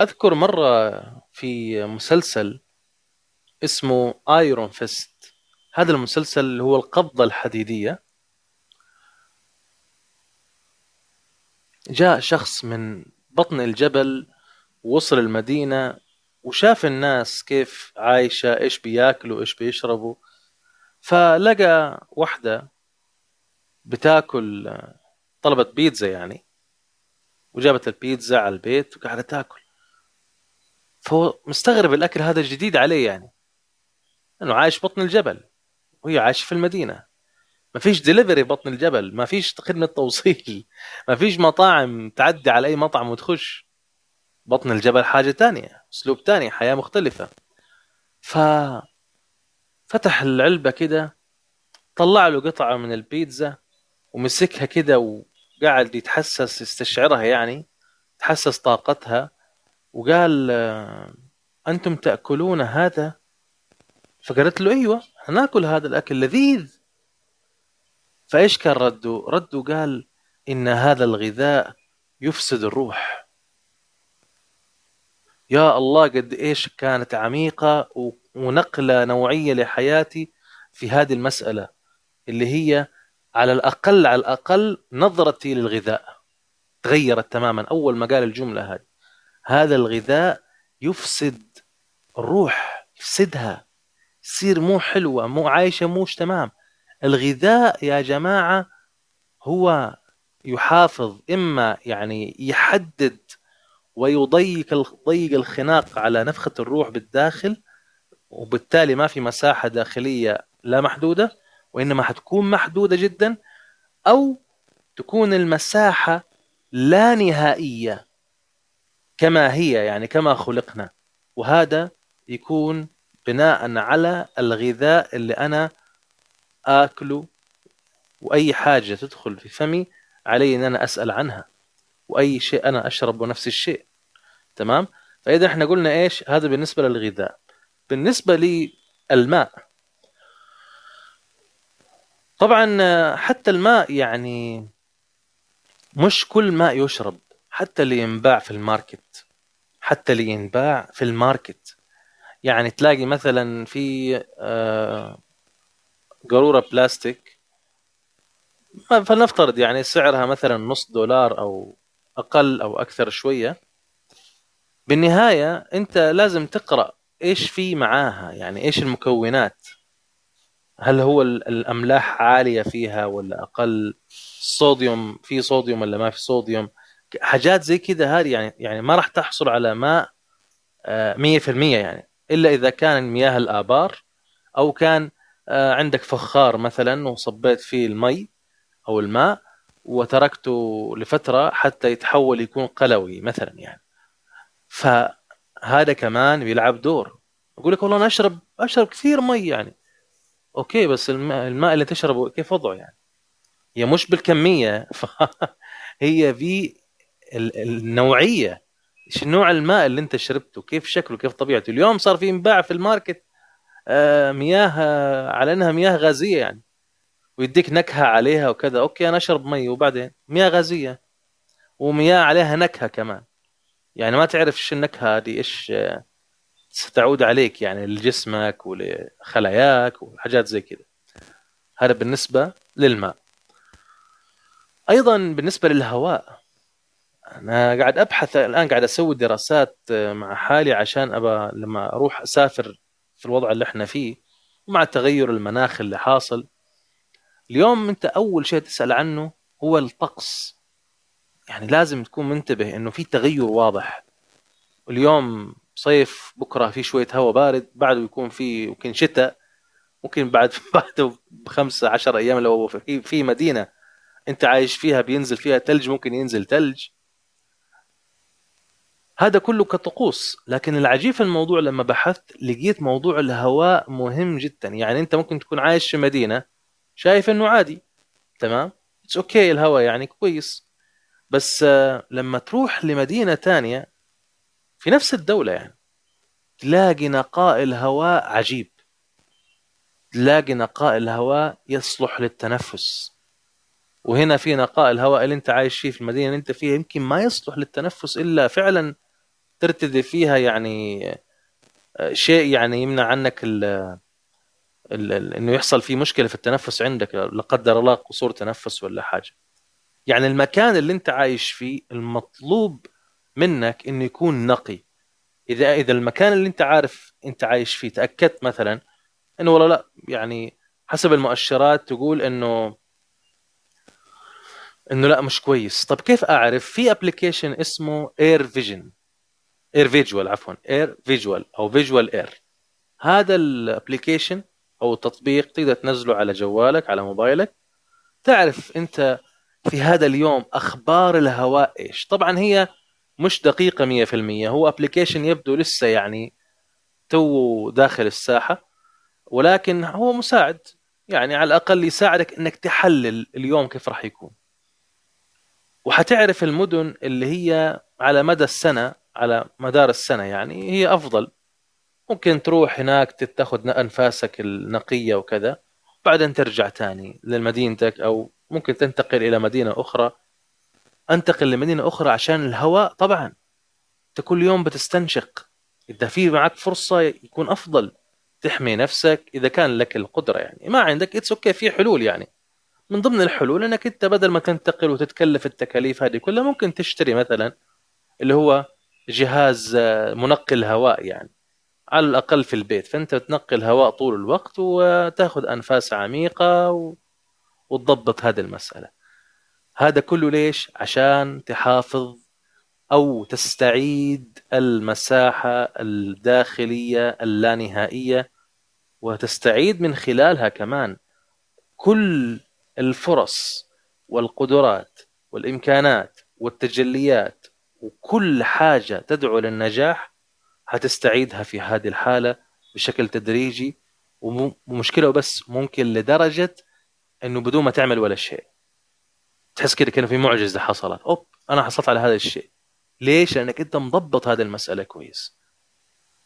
أذكر مرة في مسلسل اسمه ايرون فيست هذا المسلسل هو القبضة الحديدية. جاء شخص من بطن الجبل وصل المدينة وشاف الناس كيف عايشة إيش بياكلوا إيش بيشربوا. فلقى واحدة بتاكل طلبت بيتزا يعني وجابت البيتزا على البيت وقاعدة تاكل. فهو مستغرب الأكل هذا جديد عليه يعني. إنه عايش بطن الجبل وهي عايشة في المدينة. ما فيش دليفري بطن الجبل ما فيش خدمة توصيل ما فيش مطاعم تعدي على أي مطعم وتخش. بطن الجبل حاجة تانية أسلوب تاني حياة مختلفة. ف فتح العلبة كده طلع له قطعة من البيتزا ومسكها كده وقاعد يتحسس يستشعرها يعني تحسس طاقتها. وقال أنتم تأكلون هذا؟ فقالت له أيوه هناكل هذا الأكل لذيذ. فإيش كان رده؟ رده قال إن هذا الغذاء يفسد الروح. يا الله قد إيش كانت عميقة ونقلة نوعية لحياتي في هذه المسألة اللي هي على الأقل على الأقل نظرتي للغذاء تغيرت تماما. أول ما قال الجملة هذه. هذا الغذاء يفسد الروح يفسدها تصير مو حلوة مو عايشة موش تمام. الغذاء يا جماعة هو يحافظ إما يعني يحدد ويضيق يضيق الخناق على نفخة الروح بالداخل وبالتالي ما في مساحة داخلية لا محدودة وإنما حتكون محدودة جدا أو تكون المساحة لا نهائية. كما هي يعني كما خلقنا. وهذا يكون بناء على الغذاء اللي أنا آكله وأي حاجة تدخل في فمي علي أن أنا أسأل عنها وأي شيء أنا أشربه نفس الشيء. تمام؟ فإذا إحنا قلنا إيش؟ هذا بالنسبة للغذاء. بالنسبة للماء. طبعا حتى الماء يعني مش كل ماء يشرب. حتى اللي ينباع في ال market. حتى اللي ينباع في ال market. يعني تلاقي مثلا في آه، قارورة بلاستيك. فلنفترض يعني سعرها مثلا نص دولار أو أقل أو أكثر شوية. بالنهاية أنت لازم تقرأ إيش في معاها. يعني إيش المكونات. هل هو الأملاح عالية فيها ولا أقل؟ الصوديوم في صوديوم ولا ما في صوديوم؟ حاجات زي كذا هذه يعني يعني ما راح تحصل على ماء 100% آه، يعني. إلا إذا كان مياه الآبار أو كان آه، عندك فخار مثلا وصبيت فيه المي أو الماء وتركته لفترة حتى يتحول يكون قلوي مثلا يعني. فهذا كمان بيلعب دور. أقول لك والله أنا أشرب أشرب كثير مي يعني. okay بس الماء, الماء اللي تشربه كيف وضعه يعني؟ هي مش بالكمية. هي في النوعية. إيش نوع الماء اللي أنت شربته؟ كيف شكله؟ كيف طبيعته؟ اليوم صار في انباع في ال market آه، مياه على إنها مياه غازية يعني. ويديك نكهة عليها وكذا. أوكي أنا أشرب مي وبعدين مياه غازية. ومياه عليها نكهة كمان. يعني ما تعرف إيش النكهة هذه إيش آه، ستعود عليك يعني لجسمك ولخلاياك وحاجات زي كذا. هذا بالنسبة للماء. أيضا بالنسبة للهواء. أنا قاعد أبحث الآن قاعد أسوي دراسات آه، مع حالي عشان ابى لما أروح أسافر في الوضع اللي إحنا فيه ومع تغير المناخ اللي حاصل. اليوم أنت أول شيء تسأل عنه هو الطقس. يعني لازم تكون منتبه إنه في تغير واضح. اليوم صيف بكرة في شوية هواء بارد بعده يكون في ممكن شتاء ممكن بعد بعده بخمسة عشر أيام لو في مدينة أنت عايش فيها بينزل فيها ثلج ممكن ينزل ثلج هذا كله كطقوس. لكن العجيب في الموضوع لما بحثت لقيت موضوع الهواء مهم جدا. يعني أنت ممكن تكون عايش في مدينة شايف إنه عادي تمام؟ it's okay okay الهواء يعني كويس. بس آه، لما تروح لمدينة ثانية في نفس الدولة يعني تلاقي نقاء الهواء عجيب. تلاقي نقاء الهواء يصلح للتنفس. وهنا في نقاء الهواء اللي أنت عايش فيه في المدينة اللي أنت فيها يمكن ما يصلح للتنفس إلا فعلا ترتدي فيها يعني شيء يعني يمنع عنك ال إنه يحصل في مشكلة في التنفس عندك لا قدر الله قصور تنفس ولا حاجة. يعني المكان اللي أنت عايش فيه المطلوب منك إنه يكون نقي. إذا إذا المكان اللي أنت عارف أنت عايش فيه تأكدت مثلا إنه والله لا يعني حسب المؤشرات تقول إنه إنه لا مش كويس. طب كيف أعرف في application اسمه Air Vision Air Visual عفوا Air Visual أو Visual Air هذا ال application أو التطبيق تقدر تنزله على جوالك على موبايلك. تعرف أنت في هذا اليوم أخبار الهواء إيش؟ طبعا هي مش دقيقة 100% هو application يبدو لسه يعني تو داخل الساحة ولكن هو مساعد يعني على الأقل يساعدك إنك تحلل اليوم كيف راح يكون. وحتعرف المدن اللي هي على مدى السنة على مدار السنة يعني هي أفضل. ممكن تروح هناك تاخذ أنفاسك النقية وكذا بعدين ترجع تاني لمدينتك أو ممكن تنتقل إلى مدينة أخرى. أنتقل لمدينة أخرى عشان الهواء طبعا. أنت كل يوم بتستنشق. إذا في معك فرصة يكون أفضل. تحمي نفسك إذا كان لك القدرة يعني. ما عندك it's okay في حلول يعني. من ضمن الحلول إنك أنت بدل ما تنتقل وتتكلف التكاليف هذه كلها ممكن تشتري مثلا اللي هو جهاز منقي هواء يعني. على الأقل في البيت. فأنت تنقي هواء طول الوقت وتأخذ أنفاس عميقة و... وتضبط هذه المسألة. هذا كله ليش؟ عشان تحافظ أو تستعيد المساحة الداخلية اللانهائية وتستعيد من خلالها كمان كل الفرص والقدرات والإمكانات والتجليات وكل حاجة تدعو للنجاح هتستعيدها في هذه الحالة بشكل تدريجي ومشكلة بس ممكن لدرجة إنه بدون ما تعمل ولا شيء. تحس كده كأنه في معجزة حصلت. أوب أنا حصلت على هذا الشيء. ليش؟ لأنك أنت مضبط هذه المسألة كويس.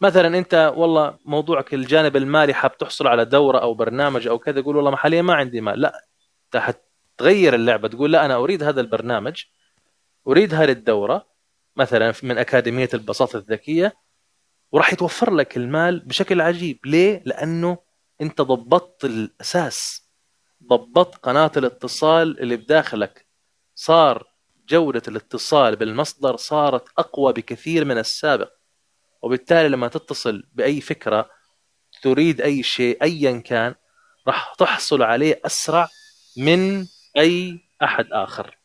مثلا أنت والله موضوعك الجانب المالي حاب تحصل على دورة أو برنامج أو كذا تقول والله حاليا ما عندي مال. لا أنت حتغير اللعبة تقول لا أنا أريد هذا البرنامج اريد هذه الدوره مثلا من أكاديمية البساطة الذكية وراح يتوفر لك المال بشكل عجيب. ليه؟ لأنه أنت ضبطت الأساس ضبطت قناة الاتصال اللي بداخلك. صار جوده الاتصال بالمصدر صارت أقوى بكثير من السابق. وبالتالي لما تتصل بأي فكرة تريد أي شيء ايا كان راح تحصل عليه أسرع من أي أحد آخر.